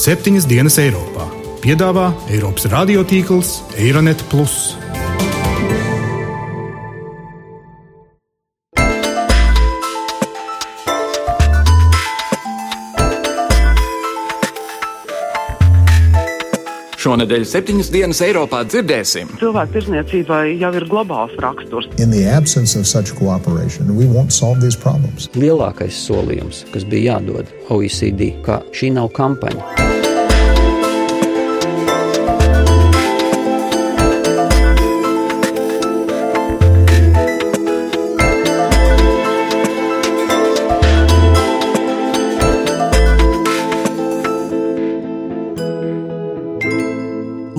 septiņas dienas Eiropā. Piedāvā Eiropas radiotīkls Eironet. Šonadēļ septiņas dienas Eiropā dzirdēsim. Cilvēku tirzniecībai jau ir globāls raksturs. Lielākais solījums, kas bija jādod OECD, ka šī nav kampaņa.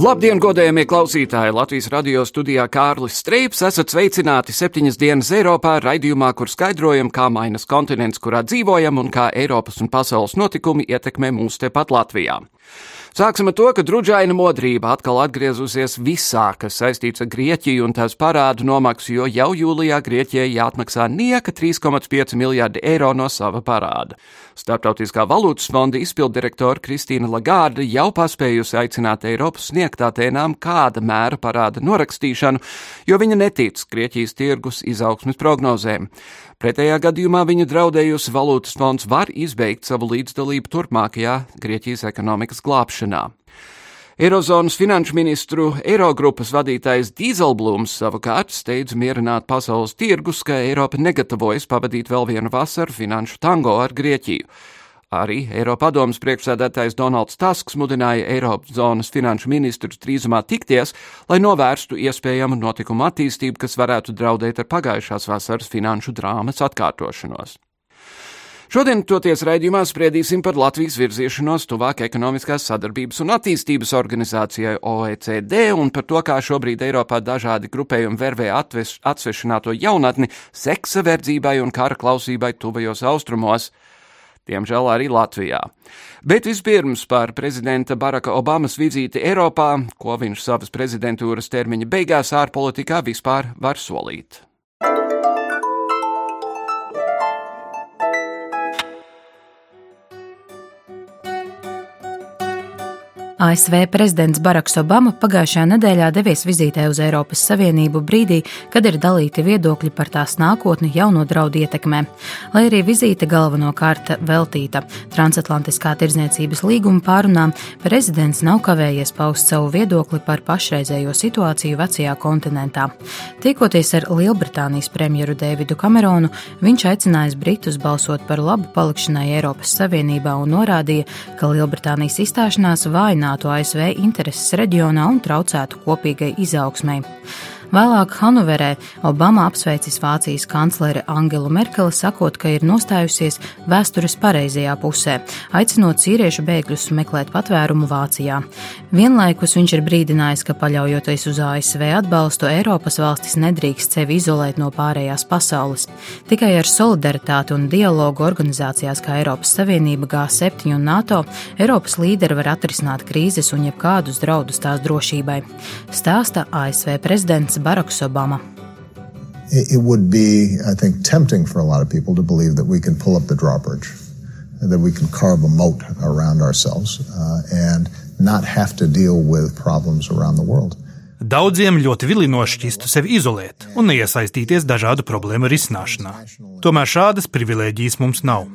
Labdien, godējamie klausītāji! Latvijas radio studijā Kārlis Streips esat sveicināti septiņas dienas Eiropā raidījumā, kur skaidrojam, kā mainas kontinents, kurā dzīvojam un kā Eiropas un pasaules notikumi ietekmē mūs tepat Latvijā. Sāksim ar to, ka drudžaina modrība atkal atgriezusies visā, kas saistīts ar Grieķiju un tās parādu nomaksu, jo jau jūlijā Grieķijai jāatmaksā nieka 3,5 miljardi eiro no sava parāda. Startautiskā valūtas fonda izpildirektora Kristīna Lagārda jau paspējusi aicināt Eiropas sniegt Atēnām kāda mēra parāda norakstīšanu, jo viņa netic Grieķijas tirgus izaugsmes prognozēm. Pretējā gadījumā viņa draudējusi valūtas fonds var izbeigt savu līdzdalību turpmākajā Grieķijas ekonomikas glābšanā. Eirozonas finanšu ministru Eirogrupas vadītājs Dīzelblūms savukārt steidz mierināt pasaules tirgus, ka Eiropa negatavojas pavadīt vēl vienu vasaru finanšu tango ar Grieķiju. Arī Eiropadomas priekšsēdētājs Donalds Tasks mudināja Eiropas zonas finanšu ministrus drīzumā tikties, lai novērstu iespējamu notikumu attīstību, kas varētu draudēt ar pagājušās vasaras finanšu drāmas atkārtošanos. Šodien, toties raidījumā, spriedīsim par Latvijas virziešanos tuvāk ekonomiskās sadarbības un attīstības organizācijai OECD un par to, kā šobrīd Eiropā dažādi grupējumi vervē atsvešināto jaunatni seksa verdzībai un kara klausībai tuvajos austrumos diemžēl arī Latvijā. Bet vispirms par prezidenta Baraka Obamas vizīti Eiropā, ko viņš savas prezidentūras termiņa beigās ārpolitikā vispār var solīt. ASV prezidents Baraks Obama pagājušajā nedēļā devies vizītē uz Eiropas Savienību brīdī, kad ir dalīti viedokļi par tās nākotni jauno draudu ietekmē. Lai arī vizīte galvenokārt veltīta transatlantiskā tirdzniecības līguma pārunām, prezidents nav kavējies paust savu viedokli par pašreizējo situāciju vecajā kontinentā. Tikoties ar Lielbritānijas premjeru Dēvidu Kameronu, viņš aicinājis Britus balsot par labu palikšanai Eiropas Savienībā un norādīja, ka Lielbritānijas izstāšanās vājinās mazinātu ASV intereses reģionā un traucētu kopīgai izaugsmai. Vēlāk Hanoverē Obama apsveicis Vācijas kanclere Angelu Merkeli, sakot, ka ir nostājusies vēstures pareizajā pusē, aicinot sīriešu bēgļus meklēt patvērumu Vācijā. Vienlaikus viņš ir brīdinājis, ka paļaujoties uz ASV atbalstu, Eiropas valstis nedrīkst sevi izolēt no pārējās pasaules. Tikai ar solidaritāti un dialogu organizācijās kā Eiropas Savienība, G7 un NATO Eiropas līderi var atrisināt krīzes un jebkādus draudus tās drošībai. Stāsta ASV prezidents Baraks Obama. It would be, I think, tempting for a lot of people to believe that we can pull up the drawbridge, that we can carve a moat around ourselves uh, and not have to deal with problems around the world. Daudziem ļoti vilinoši šķistu sevi izolēt un neiesaistīties dažādu problēmu risināšanā. Tomēr šādas privilēģijas mums nav.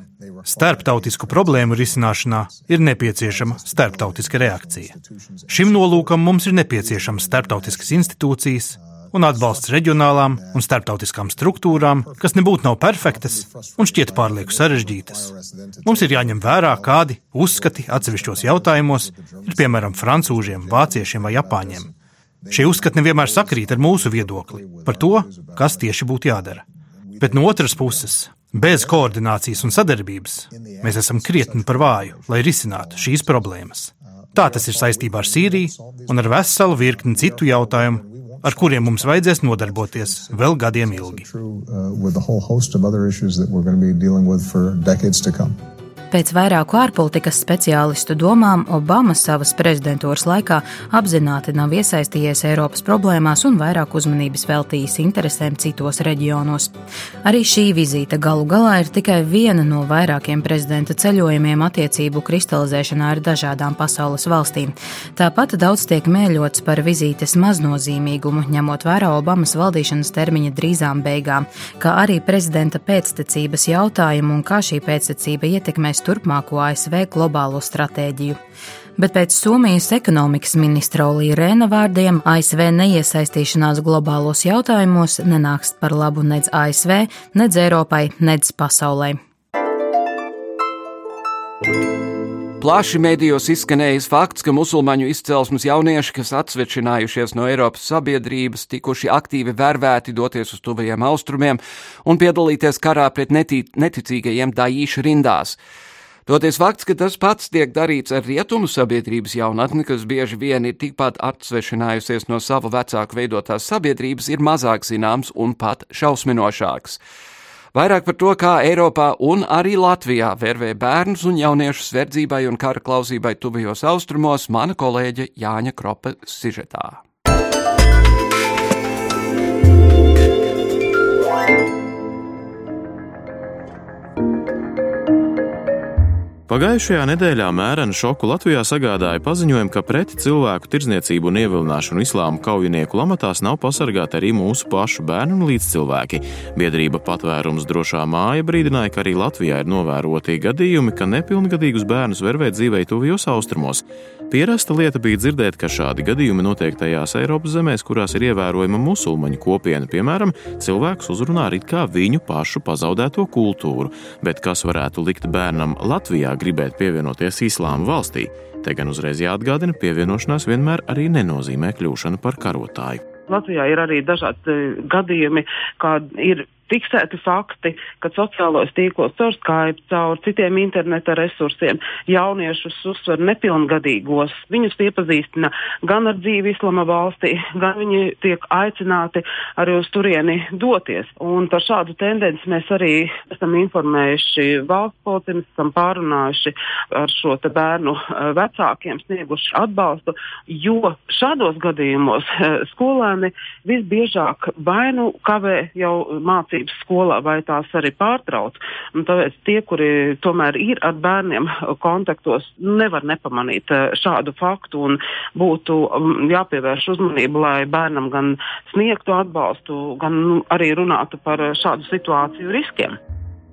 Starptautisku problēmu risināšanā ir nepieciešama starptautiska reakcija. Šim nolūkam mums ir nepieciešamas starptautiskas institūcijas, un atbalsts reģionālām un starptautiskām struktūrām, kas nebūtu nav perfektas un šķiet pārlieku sarežģītas. Mums ir jāņem vērā, kādi uzskati atsevišķos jautājumos ir piemēram francūžiem, vāciešiem vai japāņiem. Šie uzskati nevienmēr sakrīt ar mūsu viedokli par to, kas tieši būtu jādara. Bet no otras puses, bez koordinācijas un sadarbības mēs esam krietni par vāju, lai risinātu šīs problēmas. Tā tas ir saistībā ar Sīriju un ar veselu virkni citu jautājumu, ar kuriem mums vajadzēs nodarboties vēl gadiem ilgi. Pēc vairāku ārpolitikas speciālistu domām Obama savas prezidentūras laikā apzināti nav iesaistījies Eiropas problēmās un vairāk uzmanības veltījis interesēm citos reģionos. Arī šī vizīte galu galā ir tikai viena no vairākiem prezidenta ceļojumiem attiecību kristalizēšanā ar dažādām pasaules valstīm. Tāpat daudz tiek mēļots par vizītes maznozīmīgumu, ņemot vērā Obamas valdīšanas termiņa drīzām beigām, kā arī prezidenta pēctecības jautājumu un kā šī pēctecība ietekmēs turpmāko ASV globālo stratēģiju. Bet pēc Somijas ekonomikas ministra Olija Rēna vārdiem ASV neiesaistīšanās globālos jautājumos nenāks par labu nedz ASV, nedz Eiropai, nedz pasaulē. Plaši medijos izskanējis fakts, ka musulmaņu izcelsmes jaunieši, kas atsvečinājušies no Eiropas sabiedrības, tikuši aktīvi vērvēti doties uz tuvajiem austrumiem un piedalīties karā pret neticīgajiem daīšu rindās. Toties fakts, ka tas pats tiek darīts ar rietumu sabiedrības jaunatni, kas bieži vien ir tikpat atsvešinājusies no savu vecāku veidotās sabiedrības, ir mazāk zināms un pat šausminošāks. Vairāk par to, kā Eiropā un arī Latvijā vervē bērnus un jauniešus verdzībai un kara klausībai tuvajos austrumos, mana kolēģe Jāņa Kropa sižetā. Pagājušajā nedēļā mērenu šoku Latvijā sagādāja paziņojumi, ka pret cilvēku tirdzniecību un ievilināšanu islāma kaujinieku lamatās nav pasargāti arī mūsu pašu bērni un līdzcilvēki. Biedrība patvērums drošā māja brīdināja, ka arī Latvijā ir novēroti gadījumi, ka nepilngadīgus bērnus vervē dzīvē tuvijos austrumos. Pierasta lieta bija dzirdēt, ka šādi gadījumi notiek tajās Eiropas zemēs, kurās ir ievērojama musulmaņu kopiena, piemēram, cilvēks uzrunā it kā viņu pašu pazaudēto kultūru, bet kas varētu likt bērnam Latvijā gribēt pievienoties islāma valstī? Te gan uzreiz jāatgādina, pievienošanās vienmēr arī nenozīmē kļūšanu par karotāju. Latvijā ir arī dažādi eh, gadījumi, kad ir fiksēti fakti, ka sociālos tīklos caur Skype, caur citiem interneta resursiem jauniešus uzsver nepilngadīgos. Viņus iepazīstina gan ar dzīvi Islama valstī, gan viņi tiek aicināti arī uz turieni doties. Un par šādu tendenci mēs arī esam informējuši valsts policiju, esam pārunājuši ar šo bērnu eh, vecākiem, snieguši atbalstu, jo šādos gadījumos eh, skolēni visbiežāk vai nu kavē jau mācību mācības skolā vai tās arī pārtrauc. Un tāpēc tie, kuri tomēr ir ar bērniem kontaktos, nevar nepamanīt eh, šādu faktu un būtu mm, jāpievērš uzmanību, lai bērnam gan sniegtu atbalstu, gan nu, arī runātu par šādu situāciju riskiem.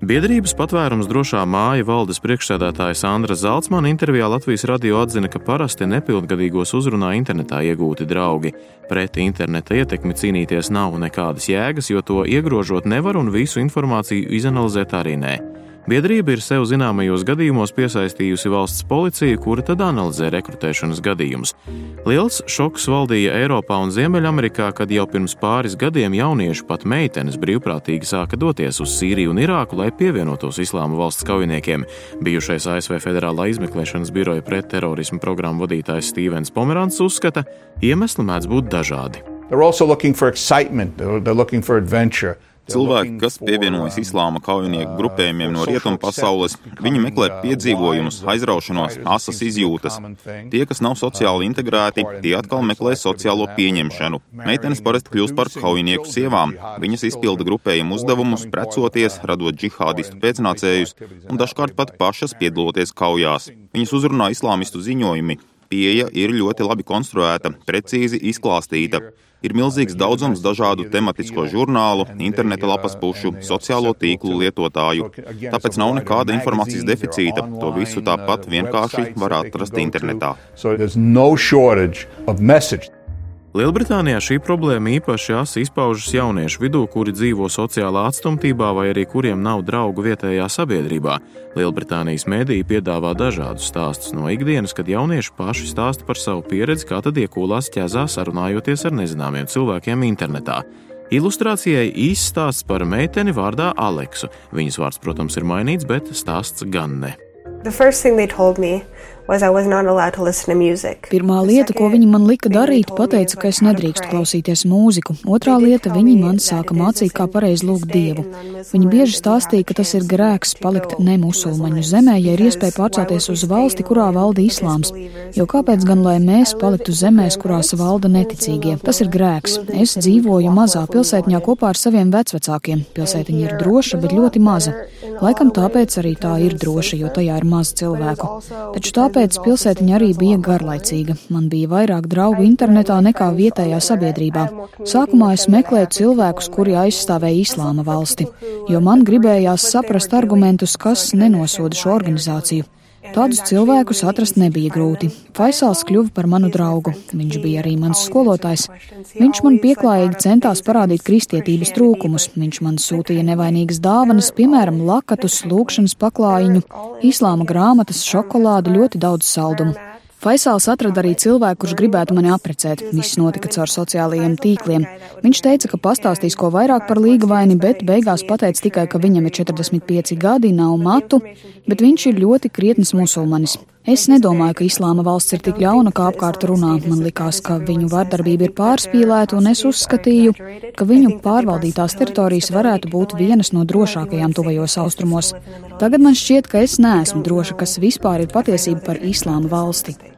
Biedrības patvērums drošā māja valdes priekšsēdētāja Sandra Zeltsmana intervijā Latvijas radio atzina, ka parasti nepilngadīgos uzrunā internetā iegūti draugi. Pret interneta ietekmi cīnīties nav nekādas jēgas, jo to iegrožot nevar un visu informāciju izanalizēt arī nē. Biedrība ir sev zināmajos gadījumos piesaistījusi valsts policiju, kura tad analizē rekrutēšanas gadījumus. Liels šoks valdīja Eiropā un Ziemeļamerikā, kad jau pirms pāris gadiem jaunieši, pat meitenes, brīvprātīgi sāka doties uz Sīriju un Irāku, lai pievienotos Islāma valsts kaujiniekiem. Bijušais ASV Federālā izmeklēšanas biroja pretterorismu programmu vadītājs Stīvens Pomerants uzskata, iemesli mēdz būt dažādi. They're also looking for excitement, they're, looking for adventure. Cilvēki, kas pievienojas islāma kaujinieku grupējumiem no rietumu pasaules, viņi meklē piedzīvojumus, aizraušanos, asas izjūtas. Tie, kas nav sociāli integrēti, tie atkal meklē sociālo pieņemšanu. Meitenes parasti kļūst par kaujinieku sievām. Viņas izpilda grupējumu uzdevumus, precoties, radot džihādistu pēcnācējus un dažkārt pat pašas piedaloties kaujās. Viņas uzrunā islāmistu ziņojumi. Pieeja ir ļoti labi konstruēta, precīzi izklāstīta. Ir milzīgs daudzums dažādu tematisko žurnālu, interneta lapas pušu, sociālo tīklu lietotāju. Tāpēc nav nekāda informācijas deficīta. To visu tāpat vienkārši var atrast internetā. Lielbritānijā šī problēma īpaši asi izpaužas jauniešu vidū, kuri dzīvo sociālā atstumtībā vai arī kuriem nav draugu vietējā sabiedrībā. Lielbritānijas mēdīja piedāvā dažādus stāstus no ikdienas, kad jaunieši paši stāsta par savu pieredzi, kā tad iekulās ķezā sarunājoties ar nezināmiem cilvēkiem internetā. Ilustrācijai īsts stāsts par meiteni vārdā Aleksu. Viņas vārds, protams, ir mainīts, bet stāsts gan ne. The first thing they told me Pirmā lieta, ko viņi man lika darīt, pateica, ka es nedrīkstu klausīties mūziku. Otrā lieta, viņi man sāka mācīt, kā pareizi lūgt Dievu. Viņi bieži stāstīja, ka tas ir grēks palikt nemusulmaņu zemē, ja ir iespēja pārcelties uz valsti, kurā valda islāms. Jo kāpēc gan lai mēs paliktu zemēs, kurās valda neticīgie? Tas ir grēks. Es dzīvoju mazā pilsētņā kopā ar saviem vecvecākiem. Pilsētiņa ir droša, bet ļoti maza. Laikam tāpēc arī tā ir droša, jo tajā ir maz cilvēku. Taču tā Tāpēc pilsētiņa arī bija garlaicīga. Man bija vairāk draugu internetā nekā vietējā sabiedrībā. Sākumā es meklēju cilvēkus, kuri aizstāvēja islāma valsti, jo man gribējās saprast argumentus, kas nenosoda šo organizāciju. Tādus cilvēkus atrast nebija grūti. Faisals kļuva par manu draugu. Viņš bija arī mans skolotājs. Viņš man pieklājīgi centās parādīt kristietības trūkumus. Viņš man sūtīja nevainīgas dāvanas, piemēram, lakatus, lūkšanas paklājiņu, islāma grāmatas, šokolādu, ļoti daudz saldumu. Faisāls atrada arī cilvēku, kurš gribētu mani aprecēt. Viss notika caur sociālajiem tīkliem. Viņš teica, ka pastāstīs ko vairāk par līgavaini, bet beigās pateica tikai, ka viņam ir 45 gadi, nav matu, bet viņš ir ļoti krietns musulmanis. Es nedomāju, ka islāma valsts ir tik ļauna, kā apkārt runā. Man likās, ka viņu vardarbība ir pārspīlēta, un es uzskatīju, ka viņu pārvaldītās teritorijas varētu būt vienas no drošākajām tuvajos austrumos. Tagad man šķiet, ka es neesmu droša, kas vispār ir patiesība par islāma valsti.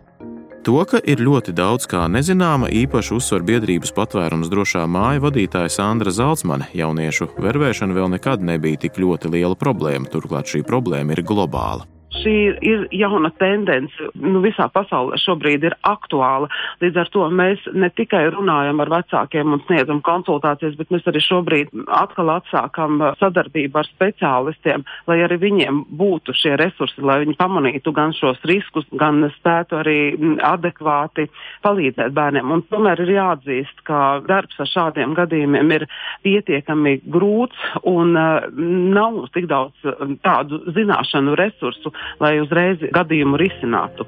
To, ka ir ļoti daudz kā nezināma, īpaši uzsver biedrības patvērums drošā māja vadītāja Sandra Zalcmane. Jauniešu vervēšana vēl nekad nebija tik ļoti liela problēma, turklāt šī problēma ir globāla šī ir jauna tendence, nu, visā pasaulē šobrīd ir aktuāla. Līdz ar to mēs ne tikai runājam ar vecākiem un sniedzam konsultācijas, bet mēs arī šobrīd atkal atsākam sadarbību ar speciālistiem, lai arī viņiem būtu šie resursi, lai viņi pamanītu gan šos riskus, gan spētu arī adekvāti palīdzēt bērniem. Un tomēr ir jāatzīst, ka darbs ar šādiem gadījumiem ir pietiekami grūts un uh, nav mums tik daudz tādu zināšanu resursu, lai uzreiz gadījumu risinātu.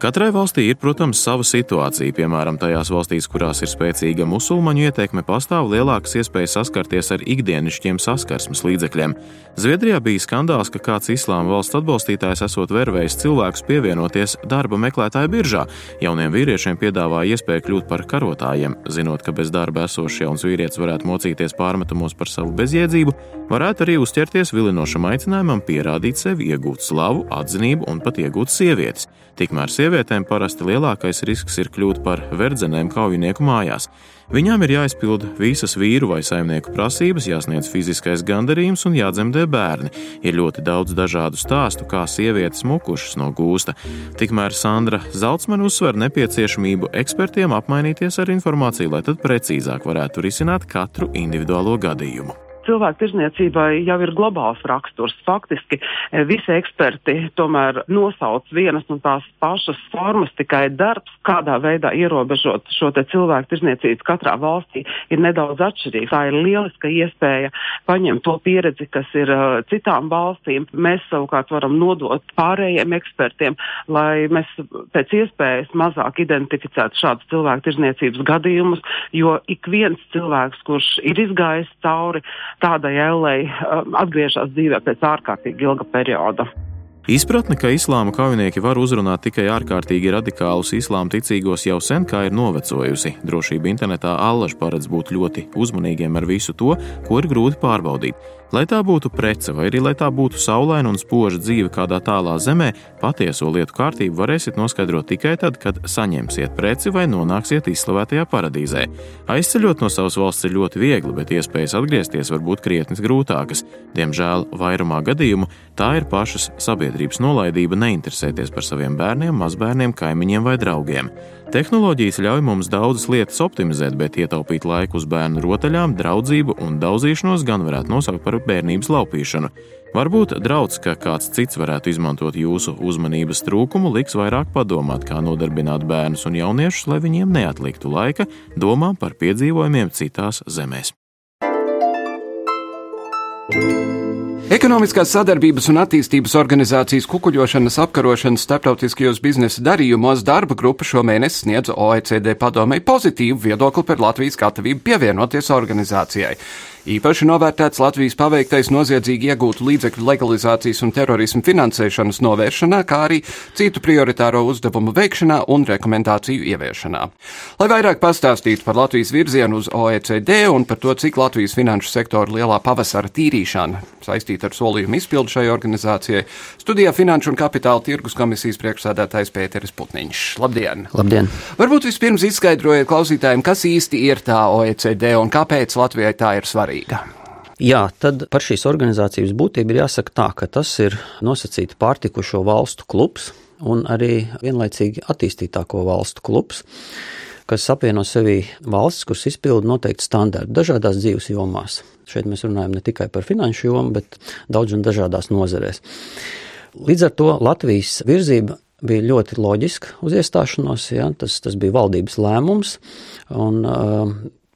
Katrai valstī ir, protams, sava situācija. Piemēram, tajās valstīs, kurās ir spēcīga musulmaņu ietekme, pastāv lielākas iespējas saskarties ar ikdienišķiem saskarsmes līdzekļiem. Zviedrijā bija skandāls, ka kāds islāma valsts atbalstītājs esot vervējis cilvēkus pievienoties darba meklētāju biržā. Jauniem vīriešiem piedāvāja iespēju kļūt par karotājiem. Zinot, ka bez darba esošs jauns vīrietis varētu mocīties pārmetumos par savu bezjēdzību, varētu arī uzķerties vilinošam aicinājumam pierādīt sevi, iegūt slavu, atzinību un pat iegūt sievietes. Tikmēr sievietēm parasti lielākais risks ir kļūt par verdzenēm kaujinieku mājās. Viņām ir jāizpild visas vīru vai saimnieku prasības, jāsniedz fiziskais gandarījums un jādzemdē bērni. Ir ļoti daudz dažādu stāstu, kā sievietes mukušas no gūsta. Tikmēr Sandra Zeltsman uzsver nepieciešamību ekspertiem apmainīties ar informāciju, lai tad precīzāk varētu risināt katru individuālo gadījumu cilvēku tirzniecībai jau ir globāls raksturs. Faktiski e, visi eksperti tomēr nosauc vienas un tās pašas formas, tikai darbs, kādā veidā ierobežot šo cilvēku tirzniecību katrā valstī, ir nedaudz atšķirīgs. Tā ir lieliska iespēja paņemt to pieredzi, kas ir uh, citām valstīm. Mēs savukārt varam nodot pārējiem ekspertiem, lai mēs pēc iespējas mazāk identificētu šādus cilvēku tirzniecības gadījumus, jo ik viens cilvēks, kurš ir izgājis cauri tādai ellei um, atgriežas dzīvē pēc ārkārtīgi ilga perioda. Izpratne, ka islāma kaujinieki var uzrunāt tikai ārkārtīgi radikālus islāma ticīgos, jau sen kā ir novecojusi. Drošība internetā allaž paredz būt ļoti uzmanīgiem ar visu to, ko ir grūti pārbaudīt. Lai tā būtu prece, vai arī lai tā būtu saulaina un spoža dzīve kādā tālā zemē, patieso lietu kārtību varēsiet noskaidrot tikai tad, kad saņemsiet preci vai nonāksiet izslavētajā paradīzē. Aizceļot no savas valsts ir ļoti viegli, bet iespējas atgriezties var būt krietni grūtākas. Diemžēl vairumā gadījumu tā ir pašas sabiedrības nolaidība neinteresēties par saviem bērniem, mazbērniem, kaimiņiem vai draugiem. Tehnoloģijas ļauj mums daudzas lietas optimizēt, bet ietaupīt laiku uz bērnu rotaļām, draudzību un daudzīšanos gan varētu nosaukt par bērnības laupīšanu. Varbūt draudz, ka kāds cits varētu izmantot jūsu uzmanības trūkumu, liks vairāk padomāt, kā nodarbināt bērnus un jauniešus, lai viņiem neatliktu laika domām par piedzīvojumiem citās zemēs. Ekonomiskās sadarbības un attīstības organizācijas kukuļošanas apkarošanas starptautiskajos biznesa darījumos darba grupa šomēnes sniedza OECD padomei pozitīvu viedokli par Latvijas gatavību pievienoties organizācijai. Īpaši novērtēts Latvijas paveiktais noziedzīgi iegūtu līdzekļu legalizācijas un terorismu finansēšanas novēršanā, kā arī citu prioritāro uzdevumu veikšanā un rekomendāciju ieviešanā. Lai vairāk pastāstītu par Latvijas virzienu uz OECD un par to, cik Latvijas finanšu sektora lielā pavasara tīrīšana saistīta ar solījumu izpildu šai organizācijai, studijā Finanšu un Kapitāla tirgus komisijas priekšsādātājs Pēteris Putniņš. Labdien! Labdien! Varbūt vispirms izskaidrojiet klausītājiem, kas īsti ir tā OECD un kāpēc Latvijai tā ir svarīga. Jā, tad par šīs organizācijas būtību ir jāsaka tā, ka tas ir nosacīti pārtikušo valstu klubs un arī vienlaicīgi attīstītāko valstu klubs kas apvieno sevī valstis, kuras izpilda noteikti standarti dažādās dzīves jomās. Šeit mēs runājam ne tikai par finanšu jomu, bet daudz un dažādās nozarēs. Līdz ar to Latvijas virzība bija ļoti loģiska uz iestāšanos. Ja, tas, tas bija valdības lēmums. Un,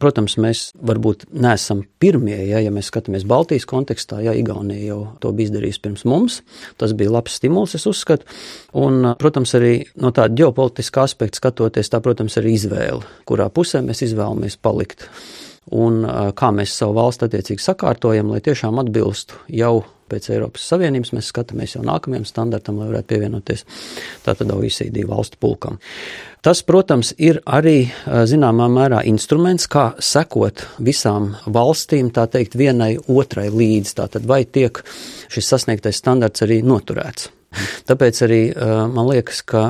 Protams, mēs varbūt neesam pirmie, ja, ja mēs skatāmies Baltijas kontekstā, ja Igaunija jau to bija izdarījusi pirms mums. Tas bija labs stimuls, es uzskatu. Un, protams, arī no tāda ģeopolitiska aspekta skatoties, tā, protams, ir izvēle, kurā pusē mēs izvēlamies palikt un kā mēs savu valsti attiecīgi sakārtojam, lai tiešām atbilstu jau pēc Eiropas Savienības. Mēs skatāmies jau nākamajam standartam, lai varētu pievienoties tātad OECD valstu pulkam. Tas, protams, ir arī zināmā mērā instruments, kā sekot visām valstīm, tā teikt, vienai otrai līdzi. Tātad vai tiek šis sasniegtais standarts arī noturēts. Tāpēc arī man liekas, ka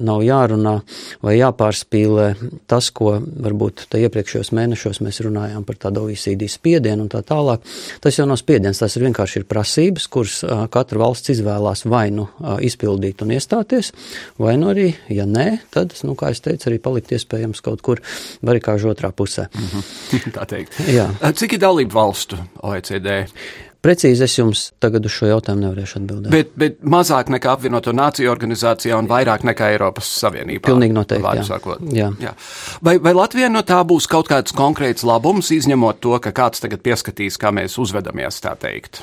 nav jārunā vai jāpārspīlē tas, ko varbūt iepriekšējos mēnešos mēs runājām par tādu OECD spiedienu un tā tālāk. Tas jau nav spiediens, tas ir vienkārši ir prasības, kuras katra valsts izvēlās vai nu izpildīt un iestāties, vai nu arī, ja nē, tad, nu, kā es teicu, arī palikt iespējams kaut kur barikāžu otrā pusē. Mm -hmm. tā teikt. Jā. Cik ir dalību valstu OECD? Precīzi es jums tagad uz šo jautājumu nevarēšu atbildēt. Bet, bet mazāk nekā apvienoto nāciju organizācijā un vairāk nekā Eiropas Savienībā. Pilnīgi noteikti. Jā. Jā. Jā. Vai, vai Latvijai no tā būs kaut kāds konkrēts labums, izņemot to, ka kāds tagad pieskatīs, kā mēs uzvedamies, tā teikt?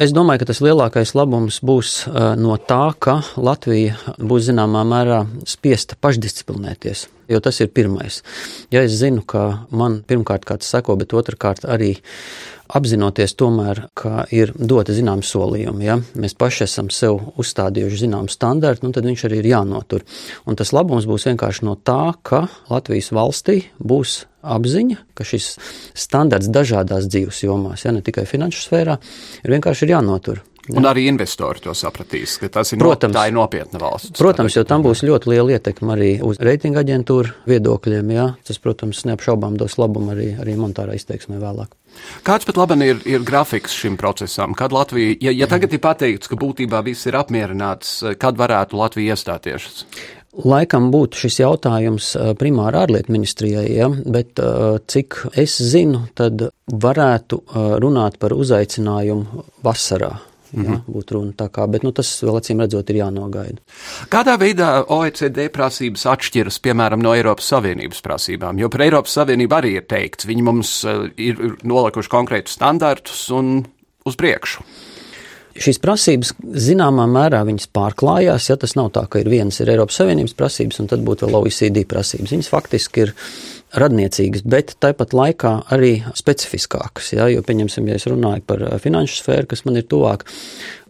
Es domāju, ka tas lielākais labums būs uh, no tā, ka Latvija būs zināmā mērā spiesta pašdisciplinēties. Jo tas ir pirmais. Ja es zinu, ka man pirmkārt kāds seko, bet otrkārt arī apzinoties tomēr, ka ir dota zināma solījuma. Ja? Mēs paši esam sev uzstādījuši zināmu standartu, nu tad viņš arī ir jānotur. Un tas labums būs vienkārši no tā, ka Latvijas valstī būs apziņa, ka šis standarts dažādās dzīves jomās, ja ne tikai finanšu sfērā, ir vienkārši ir jānotur. Ja. Un arī investori to sapratīs, ka tas ir, protams, no, ir nopietna valsts. Protams, jo tam būs ļoti liela ietekme arī uz reitinga aģentūru viedokļiem. Jā. Tas, protams, neapšaubām dos labumu arī, arī monetārā izteiksmē vēlāk. Kāds pat labi ir, ir grafiks šim procesam? Kad Latvija, ja, ja tagad ir pateikts, ka būtībā viss ir apmierināts, kad varētu Latvija iestāties? Laikam būtu šis jautājums primāri ārlietu ministrijai, ja, bet cik es zinu, tad varētu runāt par uzaicinājumu vasarā Jā, mhm. būtu runa tā kā, bet nu, tas vēl acīm redzot ir jānogaida. Kādā veidā OECD prasības atšķiras, piemēram, no Eiropas Savienības prasībām? Jo par Eiropas Savienību arī ir teikts, viņi mums eh, ir nolikuši konkrētus standartus un uz priekšu. Šīs prasības zināmā mērā pārklājās. Ja tas nav tā, ka ir vienas ir Eiropas Savienības prasības, un tad būtu vēl OECD prasības. Viņas faktiski ir radniecīgas, bet tāpat laikā arī specifiskākas. Ja, jo, pieņemsim, ja es runāju par eh, finanšu sfēru, kas man ir tuvāk,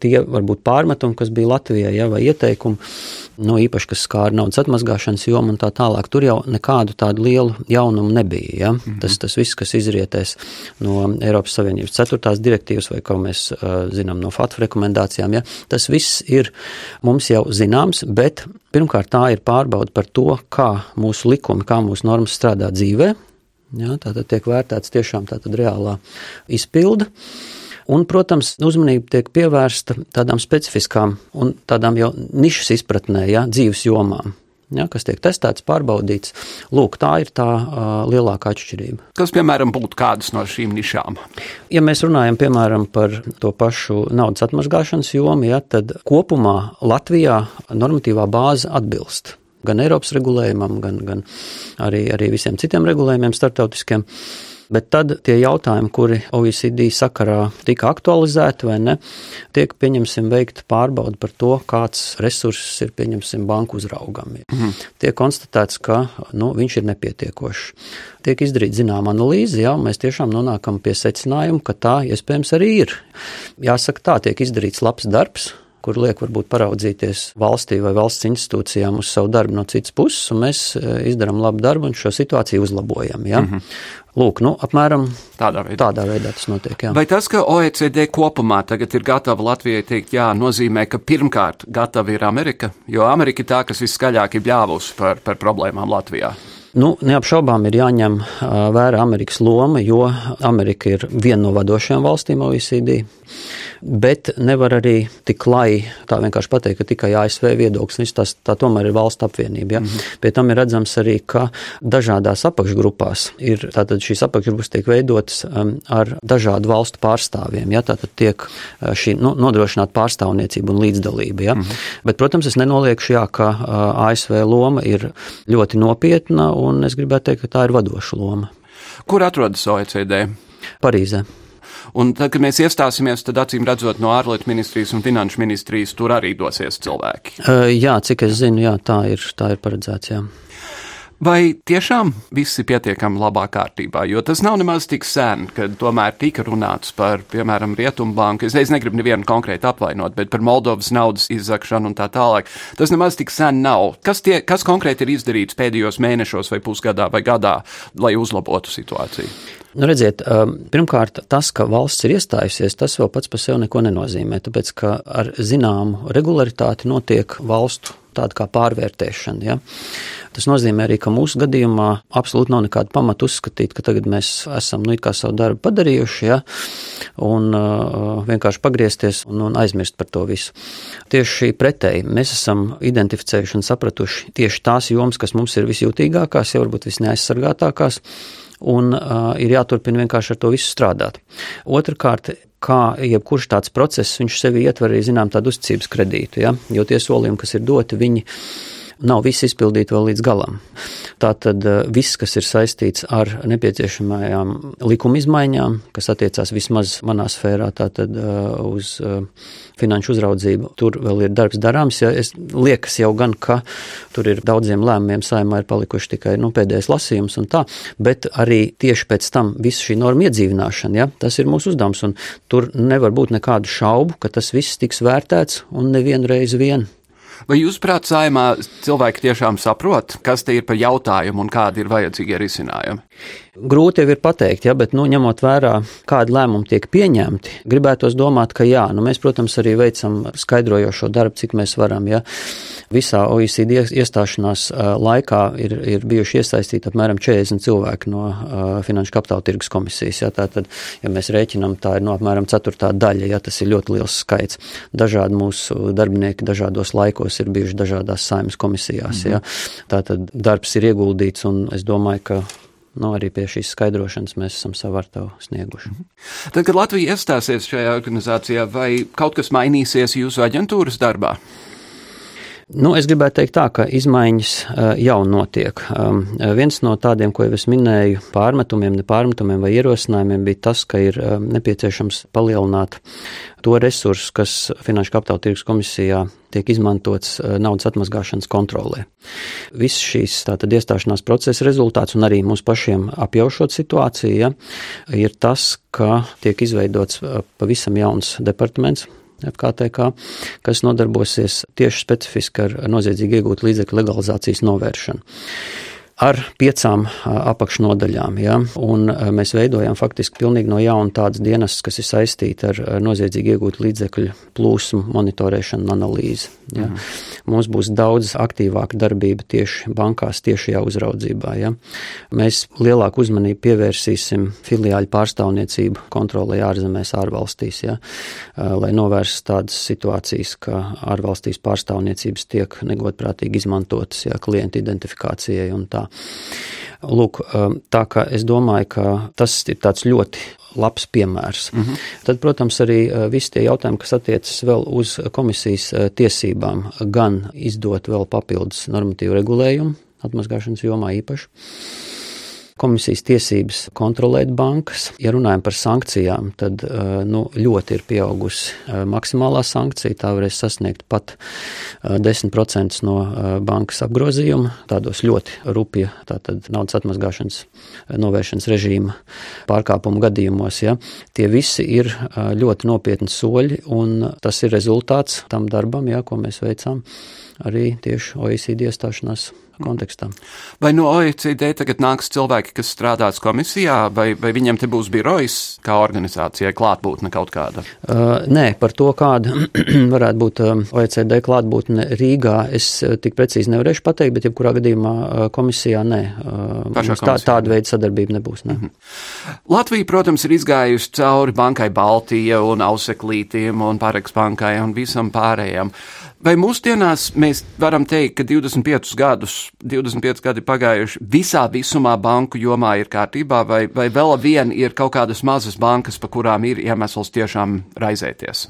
tie varbūt pārmetumi, kas bija Latvijai, ja, vai ieteikumi, nu, īpaši, kas skāra naudas atmazgāšanas jomu un tā tālāk, tur jau nekādu tādu lielu jaunumu nebija. Ja. Mm -hmm. tas, tas viss, kas izrietēs no Eiropas Savienības ceturtās direktīvas vai, kā mēs uh, zinām, no FATF rekomendācijām, ja, tas viss ir mums jau zināms, bet pirmkārt tā ir pārbauda par to, kā mūsu likumi, kā mūsu normas strādā dzīvē. Ja, tātad tiek vērtēts tiešām tātad reālā izpilde. Un, protams, uzmanība tiek pievērsta tādām specifiskām un tādām jau nišas izpratnē, ja, dzīves jomām. Ja, kas tiek testēts, pārbaudīts. Lūk, tā ir tā uh, lielākā atšķirība. Kas, piemēram, būtu kādas no šīm nišām? Ja mēs runājam, piemēram, par to pašu naudas atmazgāšanas jomu, ja, tad kopumā Latvijā normatīvā bāze atbilst gan Eiropas regulējumam, gan, gan arī, arī visiem citiem regulējumiem starptautiskiem. Bet tad tie jautājumi, kuri OECD sakarā tika aktualizēti vai ne, tiek, pieņemsim, veikta pārbauda par to, kāds resurss ir, pieņemsim, banku uzraugam. Mhm. Tiek konstatēts, ka nu, viņš ir nepietiekošs. Tiek izdarīta zināma analīze, jā, mēs tiešām nonākam pie secinājuma, ka tā iespējams arī ir. Jāsaka, tā tiek izdarīts labs darbs, kur liek varbūt paraudzīties valstī vai valsts institūcijām uz savu darbu no citas puses, un mēs e, izdarām labu darbu un šo situāciju uzlabojam. Ja? Mm -hmm. Lūk, nu, apmēram tādā veidā. tādā veidā tas notiek. Jā. Vai tas, ka OECD kopumā tagad ir gatava Latvijai teikt, jā, nozīmē, ka pirmkārt gatava ir Amerika, jo Amerika ir tā, kas viskaļāk ir bļāvusi par, par problēmām Latvijā? Nu, neapšaubām ir jāņem vērā Amerikas loma, jo Amerika ir viena no vadošajām valstīm OECD bet nevar arī tik klai tā vienkārši pateikt, ka tikai ASV viedoklis, tas tā tomēr ir valsts apvienība. Ja? Mm -hmm. Pie tam ir redzams arī, ka dažādās apakšgrupās ir, tātad šīs apakšgrupas tiek veidotas um, ar dažādu valstu pārstāvjiem, ja? tātad tiek šī nu, nodrošināta pārstāvniecība un līdzdalība. Ja? Mm -hmm. Bet, protams, es nenoliekšu, jā, ka uh, ASV loma ir ļoti nopietna, un es gribētu teikt, ka tā ir vadoša loma. Kur atrodas OECD? Parīzē. Un tad, kad mēs iestāsimies, tad acīm redzot no ārlietu ministrijas un finanšu ministrijas tur arī dosies cilvēki. Uh, jā, cik es zinu, jā, tā ir, tā ir paredzēts. Jā. Vai tiešām viss ir pietiekami labā kārtībā? Jo tas nav nemaz tik sen, kad tomēr tika runāts par, piemēram, Rietumbanku. Es, es negribu nevienu konkrēti apvainot, bet par Moldovas naudas izzakšanu un tā tālāk. Tas nemaz tik sen nav. Kas, tie, kas konkrēti ir izdarīts pēdējos mēnešos vai pusgadā vai gadā, lai uzlabotu situāciju? Nu, redziet, um, pirmkārt, tas, ka valsts ir iestājusies, tas vēl pats par sevi neko nenozīmē. Tāpēc, ka ar zināmu regularitāti notiek valstu tāda kā pārvērtēšana. Ja? Tas nozīmē arī, ka mūsu gadījumā absolūti nav nekāda pamata uzskatīt, ka tagad mēs esam nu, savu darbu padarījuši, ja? un uh, vienkārši pagriezties un, un aizmirst par to visu. Tieši pretēji mēs esam identificējuši un sapratuši tieši tās jomas, kas mums ir visjūtīgākās, ja varbūt visneaizsargātākās un uh, ir jāturpina vienkārši ar to visu strādāt. Otrakārt, kā jebkurš tāds process, viņš sevi ietver arī, zinām, tādu uzticības kredītu, ja? jo tie solījumi, kas ir doti, viņi nav visi izpildīti vēl līdz galam. Tātad viss, kas ir saistīts ar nepieciešamajām likuma izmaiņām, kas attiecās vismaz manā sfērā, tātad uz finanšu uzraudzību. Tur vēl ir darbs darāms. Ja es liekas jau gan, ka tur ir daudziem lēmumiem saimā ir palikuši tikai nu, pēdējais lasījums un tā, bet arī tieši pēc tam visu šī norma iedzīvināšana, ja, tas ir mūsu uzdevums. Un tur nevar būt nekādu šaubu, ka tas viss tiks vērtēts un nevienu reizi vien. Vai jūs, prāt, saimā cilvēki tiešām saprot, kas te ir par jautājumu un kādi ir vajadzīgie risinājumi? Grūti jau ir pateikt, ja, bet nu, ņemot vērā, kādi lēmumi tiek pieņemti, gribētos domāt, ka jā, nu, mēs, protams, arī veicam skaidrojošo darbu, cik mēs varam. Ja. Visā OECD iestāšanās laikā ir, ir bijuši iesaistīti apmēram 40 cilvēki no uh, Finanšu kapitāla tirgus komisijas. Ja. Tātad, ja mēs rēķinām, tā ir no apmēram ceturtā daļa, ja tas ir ļoti liels skaits. Dažādi mūsu darbinieki dažādos laikos ir bijuši dažādās saimas komisijās. Mm -hmm. ja. Tātad darbs ir ieguldīts, un es domāju, ka nu, arī pie šīs skaidrošanas mēs esam savu artavu snieguši. Mhm. Tad, kad Latvija iestāsies šajā organizācijā, vai kaut kas mainīsies jūsu aģentūras darbā? Nu, es gribētu teikt tā, ka izmaiņas jau notiek. Viens no tādiem, ko jau es minēju, pārmetumiem, nepārmetumiem vai ierosinājumiem bija tas, ka ir nepieciešams palielināt to resursu, kas Finanšu kapitāla tirgus komisijā tiek izmantots naudas atmazgāšanas kontrolē. Viss šīs tātad iestāšanās procesa rezultāts un arī mūsu pašiem apjaušot situāciju, ja, ir tas, ka tiek izveidots pavisam jauns departaments FKTK, kas nodarbosies tieši specifiski ar noziedzīgi iegūtu līdzekļu legalizācijas novēršanu ar piecām apakšnodaļām. Ja? Un mēs veidojam faktiski pilnīgi no jauna tādas dienas, kas ir saistīti ar noziedzīgi iegūtu līdzekļu plūsmu, monitorēšanu un analīzi. Ja? Mhm. Mums būs daudz aktīvāka darbība tieši bankās, tiešajā uzraudzībā. Ja? Mēs lielāku uzmanību pievērsīsim filiāļu pārstāvniecību kontrolē ārzemēs, ārvalstīs, ja? lai novērstu tādas situācijas, ka ārvalstīs pārstāvniecības tiek negodprātīgi izmantotas ja? klientu identifikācijai un tā. Lūk, tā kā es domāju, ka tas ir tāds ļoti labs piemērs. Mm -hmm. Tad, protams, arī visi tie jautājumi, kas attiecas vēl uz komisijas tiesībām, gan izdot vēl papildus normatīvu regulējumu, atmazgāšanas jomā īpaši. Komisijas tiesības kontrolēt bankas. Ja runājam par sankcijām, tad nu, ļoti ir pieaugusi maksimālā sankcija. Tā varēs sasniegt pat 10% no bankas apgrozījuma, tādos ļoti rupja tātad naudas atmazgāšanas novēršanas režīma pārkāpumu gadījumos. Ja. Tie visi ir ļoti nopietni soļi, un tas ir rezultāts tam darbam, ja, ko mēs veicām arī tieši OECD iestāšanās kontekstā. Vai no OECD tagad nāks cilvēki, kas strādās komisijā, vai, vai viņiem te būs birojs kā organizācijai klātbūtne kaut kāda? Uh, nē, par to, kāda varētu būt um, OECD klātbūtne Rīgā, es uh, tik precīzi nevarēšu pateikt, bet jebkurā gadījumā uh, komisijā nē. Uh, tā, tāda veida sadarbība nebūs. Ne. Mm -hmm. Latvija, protams, ir izgājusi cauri bankai Baltija un Auseklītiem un Pāreks bankai un visam pārējiem. Vai mūsdienās mēs varam teikt, ka 25 gadus, 25 gadi pagājuši, visā visumā banku jomā ir kārtībā, vai, vai vēl vien ir kaut kādas mazas bankas, pa kurām ir iemesls tiešām raizēties?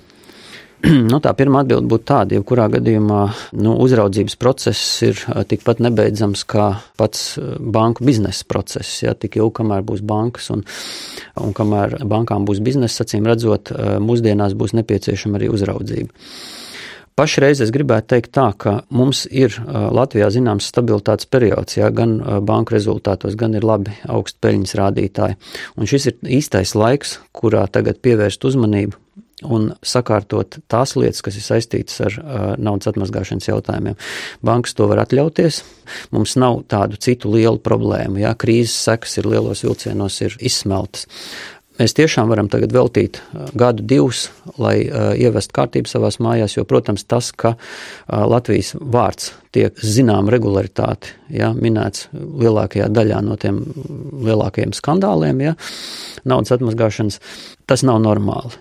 Nu, tā pirmā atbilde būtu tāda, ja kurā gadījumā nu, uzraudzības process ir tikpat nebeidzams kā pats banku biznesa process. Ja, tik ilgi, kamēr būs bankas un, un kamēr bankām būs biznesa, acīm redzot, mūsdienās būs nepieciešama arī uzraudzība. Pašreiz es gribētu teikt tā, ka mums ir Latvijā zināms stabilitātes periods, jā, gan banku rezultātos, gan ir labi augsti peļņas rādītāji. Un šis ir īstais laiks, kurā tagad pievērst uzmanību un sakārtot tās lietas, kas ir saistītas ar uh, naudas atmazgāšanas jautājumiem. Bankas to var atļauties. Mums nav tādu citu lielu problēmu. Jā, krīzes sekas ir lielos vilcienos, ir izsmeltas. Mēs tiešām varam tagad veltīt uh, gadu, divus, lai uh, ievestu kārtību savās mājās, jo, protams, tas, ka uh, Latvijas vārds tiek zinām regularitāti, ja, minēts lielākajā daļā no tiem lielākajiem skandāliem, ja, naudas atmazgāšanas, tas nav normāli.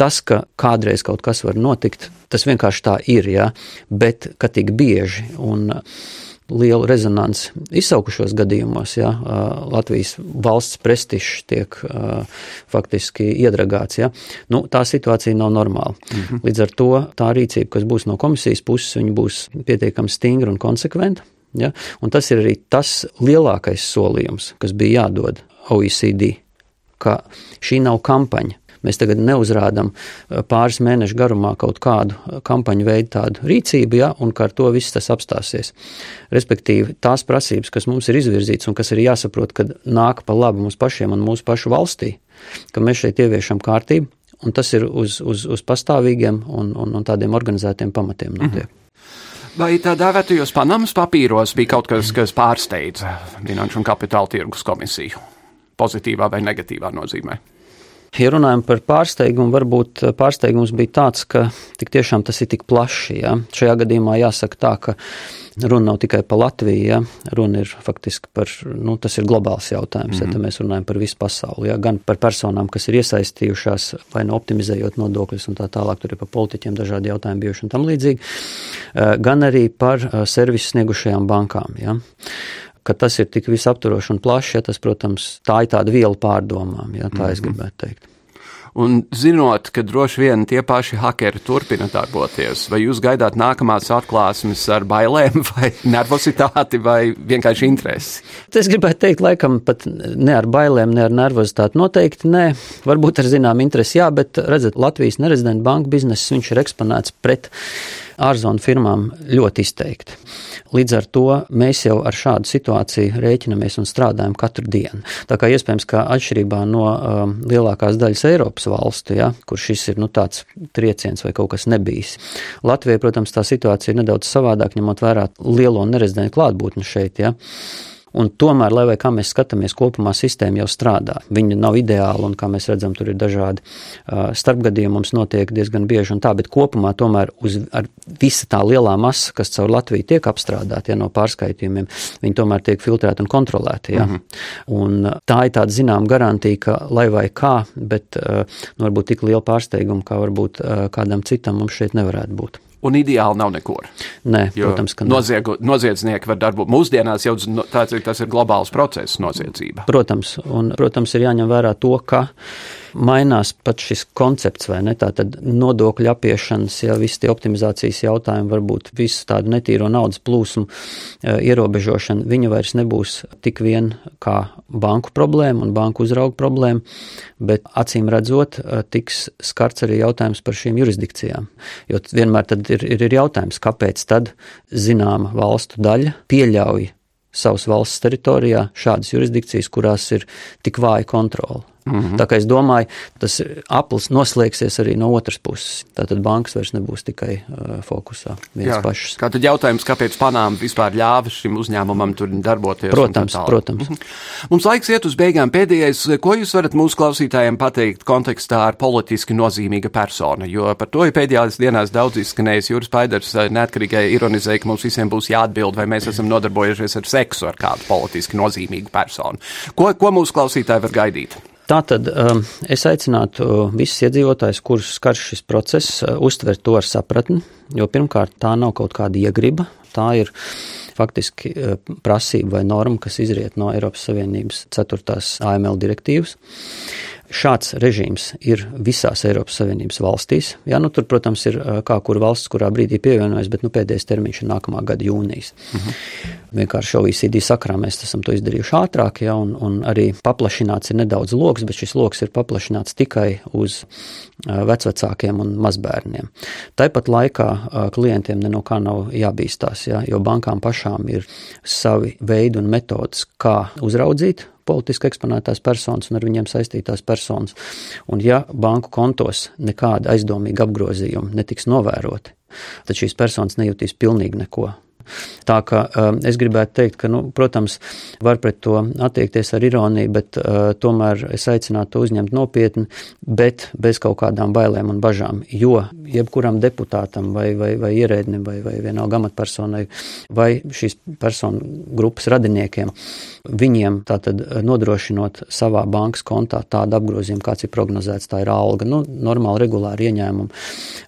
Tas, ka kādreiz kaut kas var notikt, tas vienkārši tā ir, ja, bet ka tik bieži un uh, lielu rezonanci izsaukušos gadījumos. Ja, Latvijas valsts prestižs tiek faktiski iedragāts. Ja. Nu, tā situācija nav normāla. -hmm. Līdz ar to tā rīcība, kas būs no komisijas puses, būs pietiekami stingra un konsekventa. Ja, un tas ir arī tas lielākais solījums, kas bija jādod OECD, ka šī nav kampaņa. Mēs tagad neuzrādām eh, pāris mēnešu garumā kaut kādu eh, kampaņu veidu tādu rīcību, ja, un ka ar to viss tas apstāsies. Respektīvi, tās prasības, kas mums ir izvirzītas un kas ir jāsaprot, kad nāk pa labu mums pašiem un mūsu pašu valstī, ka mēs šeit ieviešam kārtību, un tas ir uz, uz, uz pastāvīgiem un, un, un tādiem organizētiem pamatiem notiek. Mm -hmm. Vai tā dēvētajos Panamas papīros bija kaut kas, kas pārsteidza Finanšu un Kapitāla tirgus komisiju? Pozitīvā vai negatīvā nozīmē? Ja runājam par pārsteigumu, varbūt eh, pārsteigums bija tāds, ka tik tiešām tas ir tik plaši. Ja? Šajā gadījumā jāsaka tā, ka runa nav tikai par Latviju, ja? runa ir faktiski par, nu, tas ir globāls jautājums, mm -hmm. ja mhm. mēs runājam par visu pasauli, ja? gan par personām, kas ir iesaistījušās vai nu optimizējot nodokļus un tā tālāk, tur ir par politiķiem dažādi jautājumi bijuši un tam līdzīgi, eh, gan arī par eh, servisu sniegušajām bankām. Ja? Ka tas ir tik visaptvaroši un plašs, ja tas, protams, tā ir tāda viela pārdomām, ja tā mm -hmm. es mhm. gribētu teikt. Un zinot, ka droši vien tie paši hakeri turpina darboties, vai jūs gaidāt nākamās atklāsmes ar bailēm, vai nervozitāti, vai vienkārši interesi? Es gribētu teikt, laikam pat ne ar bailēm, ne ar nervozitāti. Noteikti nē, varbūt ar zinām interesi, jā, bet redzat, Latvijas nerezidenta banka bizness, ir eksponēts pret ārzonu firmām ļoti izteikti. Līdz ar to mēs jau ar šādu situāciju rēķinamies un strādājam katru dienu. Tā kā iespējams, ka atšķirībā no um, lielākās daļas Eiropas valstu, ja, kur šis ir nu, tāds trieciens vai kaut kas nebijis, Latvijai, protams, tā situācija ir nedaudz savādāk, ņemot vērā lielo nerezidentu klātbūtni šeit. Ja. Un tomēr, lai kā mēs skatāmies, kopumā sistēma jau strādā. Viņa nav ideāla, un kā mēs redzam, tur ir dažādi uh, starpgadījumi, mums notiek diezgan bieži un tā, bet kopumā tomēr uz visa tā lielā masa, kas caur Latviju tiek apstrādāta ja, no pārskaitījumiem, viņi tomēr tiek filtrēti un kontrolēti. Ja. Mm -hmm. Un tā ir tāda zinām garantija, ka lai vai kā, bet uh, nu, varbūt tik liela pārsteiguma, kā varbūt uh, kādam citam mums šeit nevarētu būt. Un ideāli nav nekur. Nē, protams, ka noziegu, noziedznieki var darboties. Mūsdienās jau tāds, tas ir globāls process, noziedzība. Protams, un, protams, ir jāņem vērā to, ka mainās pat šis koncepts, vai ne? Tātad nodokļu apiešanas, ja visi tie optimizācijas jautājumi, varbūt visu tādu netīro naudas plūsmu e, ierobežošana, viņa vairs nebūs tik vien kā banku problēma un banku uzraugu problēma, bet acīm redzot, e, tiks skarts arī jautājums par šīm jurisdikcijām. Jo vienmēr tad ir, ir, ir jautājums, kāpēc tad zināma valstu daļa pieļauj savas valsts teritorijā šādas jurisdikcijas, kurās ir tik vāja kontrola. Mm -hmm. Tā kā es domāju, tas aplis noslēgsies arī no otras puses. Tātad bankas vairs nebūs tikai uh, fokusā viens Jā. pašs. Kā tad jautājums, kāpēc Panāma vispār ļāva šim uzņēmumam tur darboties? Protams, protams. Mm -hmm. Mums laiks iet uz beigām. Pēdējais, ko jūs varat mūsu klausītājiem pateikt kontekstā ar politiski nozīmīga persona? Jo par to ir pēdējās dienās daudz izskanējis. Jūras Paidars uh, neatkarīgai ironizēja, ka mums visiem būs jāatbild, vai mēs esam nodarbojušies ar seksu ar kādu politiski nozīmīgu personu. Ko, ko mūsu klausītāji var gaidīt? Tātad um, es aicinātu visus iedzīvotājus, kurus skar šis process, uh, uztvert to ar sapratni, jo pirmkārt tā nav kaut kāda iegriba, tā ir faktiski uh, prasība vai norma, kas izriet no Eiropas Savienības 4. AML direktīvas. Šāds režīms ir visās Eiropas Savienības valstīs. Jā, nu, tur, protams, ir kā kur valsts, kurā brīdī pievienojas, bet nu, pēdējais termiņš ir nākamā gada jūnijas. Uh mhm. -huh. Vienkārši OECD sakrā mēs esam to izdarījuši ātrāk, ja, un, un arī paplašināts ir nedaudz lokus, bet šis lokus ir paplašināts tikai uz vecvecākiem un mazbērniem. Tāpat laikā klientiem no kā nav jābīstās, ja, jo bankām pašām ir savi veidi un metodas, kā uzraudzīt politiski eksponētās personas un ar viņiem saistītās personas. Un ja banku kontos nekāda aizdomīga apgrozījuma netiks novēroti, tad šīs personas nejūtīs pilnīgi neko. Tā kā um, es gribētu teikt, ka, nu, protams, var pret to attiekties ar ironiju, bet uh, tomēr es aicinātu to uzņemt nopietni, bet bez kaut kādām bailēm un bažām. Jo jebkuram deputātam vai, vai, vai ierēdnim vai, vai vienalga amatpersonai vai šīs personu grupas radiniekiem, viņiem tātad nodrošinot savā bankas kontā tādu apgrozījumu, kāds ir prognozēts, tā ir alga, nu, normāli regulāri ieņēmumi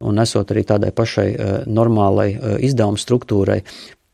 un esot arī tādai pašai uh, normālai uh, izdevuma struktūrai,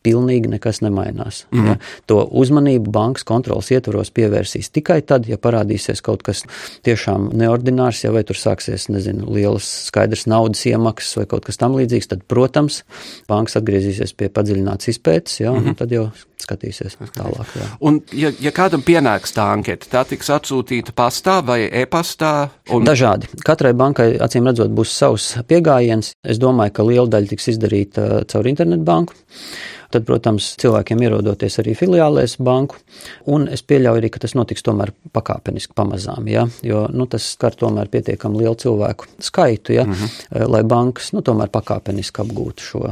pilnīgi nekas nemainās. Mm. Ja? To uzmanību bankas kontrolas ietvaros pievērsīs tikai tad, ja parādīsies kaut kas tiešām neordinārs, ja vai tur sāksies, nezinu, lielas skaidrs naudas iemaksas vai kaut kas tam līdzīgs, tad, protams, bankas atgriezīsies pie padziļināts izpētes, ja, mm un tad jau skatīsies tālāk. Jā. Un, ja, ja kādam pienāks tā anketa, tā tiks atsūtīta pastā vai e-pastā? Un... Dažādi. Katrai bankai, acīm redzot, būs savs pieejams. Es domāju, ka liela daļa tiks izdarīta caur internetu banku. Tad, protams, cilvēkiem ierodoties arī filiālēs banku, un es pieļauju arī, ka tas notiks tomēr pakāpeniski pamazām, ja? jo nu, tas skar tomēr pietiekami lielu cilvēku skaitu, ja? mm -hmm. lai bankas nu, tomēr pakāpeniski apgūtu šo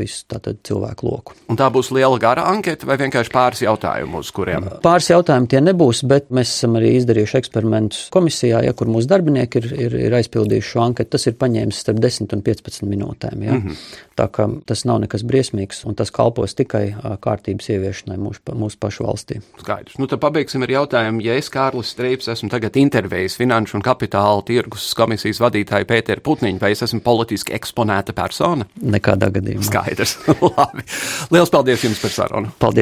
visu tātad, cilvēku loku. Un tā būs liela gara anketa vai vienkārši pāris jautājumu, uz kuriem? Pāris jautājumu tie nebūs, bet mēs esam arī izdarījuši eksperimentus komisijā, ja, kur mūsu darbinieki ir, ir, ir aizpildījuši šo anketu. Tas ir paņēmis starp 10 un 15 minūtēm. Ja? Mm -hmm. Tā kā tas nav nekas briesmīgs un tas kalpo kalpos tikai kārtības ieviešanai mūsu, mūsu pašu valstī. Skaidrs. Nu, tad pabeigsim ar jautājumu, ja es Kārlis Streips esmu tagad intervējis Finanšu un Kapitāla tirgus komisijas vadītāju Pēteru Putniņu, vai es esmu politiski eksponēta persona? Nekādā gadījumā. Skaidrs. Labi. Lielas paldies jums par sarunu. Paldies.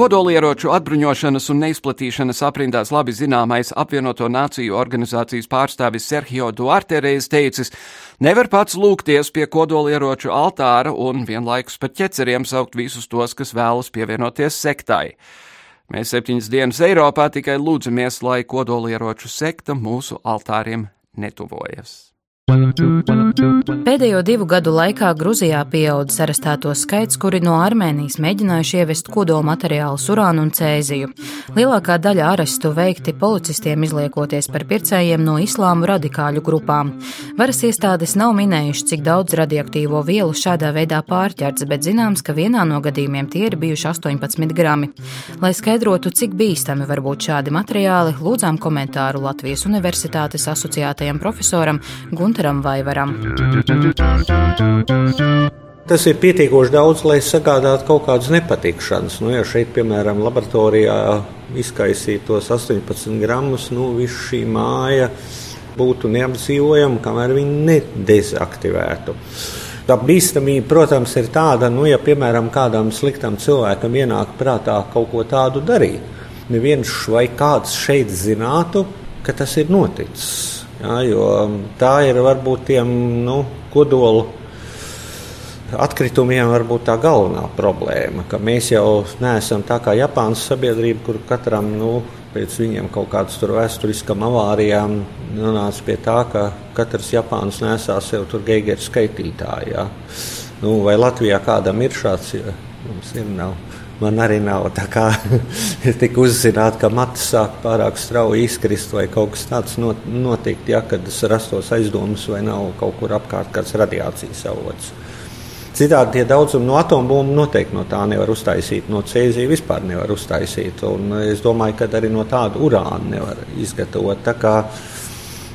Kodolieroču atbruņošanas un neizplatīšanas aprindās labi zināmais apvienoto nāciju organizācijas pārstāvis Sergio Duarte reiz teicis, nevar pats lūgties pie kodolieroču altāra un vienlaikus pat ķeceriem saukt visus tos, kas vēlas pievienoties sektai. Mēs septiņas dienas Eiropā tikai lūdzamies, lai kodolieroču sekta mūsu altāriem netuvojas. Pēdējo divu gadu laikā Gruzijā pieaudzis arestēto skaits, kuri no Armēnijas mēģinājuši ievest kodola materiālu urānu un cēziju. Lielākā daļa arestu veikti policistiem izliekoties par pircējiem no islāmu radikāļu grupām. Varas iestādes nav minējuši, cik daudz radioaktīvo vielu šādā veidā pārķerts, bet zināms, ka vienā no gadījumiem tie ir bijuši 18 grami. Lai skaidrotu, cik bīstami var būt šādi materiāli, lūdzām komentāru Latvijas Universitātes asociētajam profesoram Gunteram. Gunteram Vaivaram. Tas ir pietiekoši daudz, lai sagādātu kaut kādas nepatikšanas. Nu, ja šeit, piemēram, laboratorijā izkaisītos 18 gramus, nu, viss šī māja būtu neapdzīvojama, kamēr viņi nedezaktivētu. Tā bīstamība, protams, ir tāda, nu, ja, piemēram, kādam sliktam cilvēkam ienāk prātā kaut ko tādu darīt neviens vai kāds šeit zinātu, ka tas ir noticis. Jā, jo tā ir varbūt tiem nu, kodolu atkritumiem varbūt tā galvenā problēma, ka mēs jau neesam tā kā Japānas sabiedrība, kur katram nu, pēc viņiem kaut kādam tur vēsturiskam avārijām nonāca pie tā, ka katrs Japāns nesā sev tur geigeru skaitītāju. Ja. Nu, vai Latvijā kādam ir šāds? Ja, mums ir nav. Man arī nav tā kā tika uzzināts, ka matus sāk pārāk strauji izkrist vai kaut kas tāds notikt, ja, kad rastos aizdomas vai nav kaut kur apkārt kāds radiācijas avots. Citādi tie daudzumi no atombumbu noteikti no tā nevar uztaisīt, no cēzija vispār nevar uztaisīt. Un es domāju, ka arī no tāda urāna nevar izgatavot. Tā kā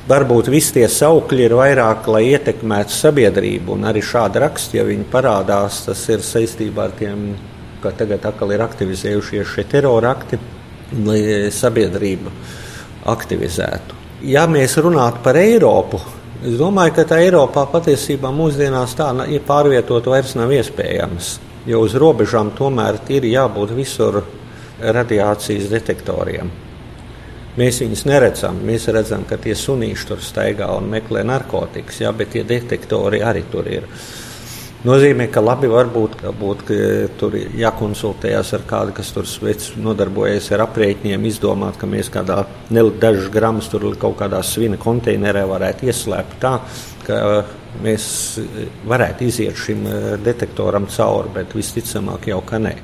varbūt visi tie saukļi ir vairāk, lai ietekmētu sabiedrību, un arī šādi raksti, ja viņi parādās, tas ir saistībā ar tiem ka tagad atkal ir aktivizējušies šie terorakti, lai sabiedrību aktivizētu. Ja mēs runātu par Eiropu, es domāju, ka tā Eiropā patiesībā mūsdienās tā ja pārvietot vairs nav iespējams. Jo uz robežām tomēr ir jābūt visur radiācijas detektoriem. Mēs viņus neredzam. Mēs redzam, ka tie sunīši tur staigā un meklē narkotikas, jā, bet tie detektori arī tur ir nozīmē, ka labi varbūt būt, ka tur jākonsultējas ar kādu, kas tur veic, nodarbojas ar aprēķiniem, izdomāt, ka mēs kādā dažus gramus tur kaut kādā svina konteinerē varētu ieslēpt tā, ka mēs varētu iziet šim eh, detektoram cauri, bet visticamāk jau ka nē.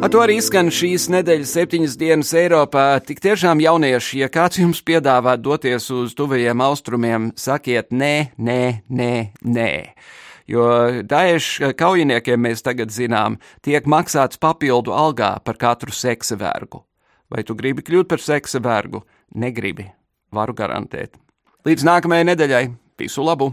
Ar to arī skan šīs nedēļas septiņas dienas Eiropā. Tik tiešām jaunieši, ja kāds jums piedāvā doties uz tuvajiem austrumiem, sakiet nē, nē, nē, nē. Jo Daesh kaujiniekiem mēs tagad zinām, tiek maksāts papildu algā par katru seksa vergu. Vai tu gribi kļūt par seksa vergu? Negribi. Varu garantēt. Līdz nākamajai nedēļai. Visu labu!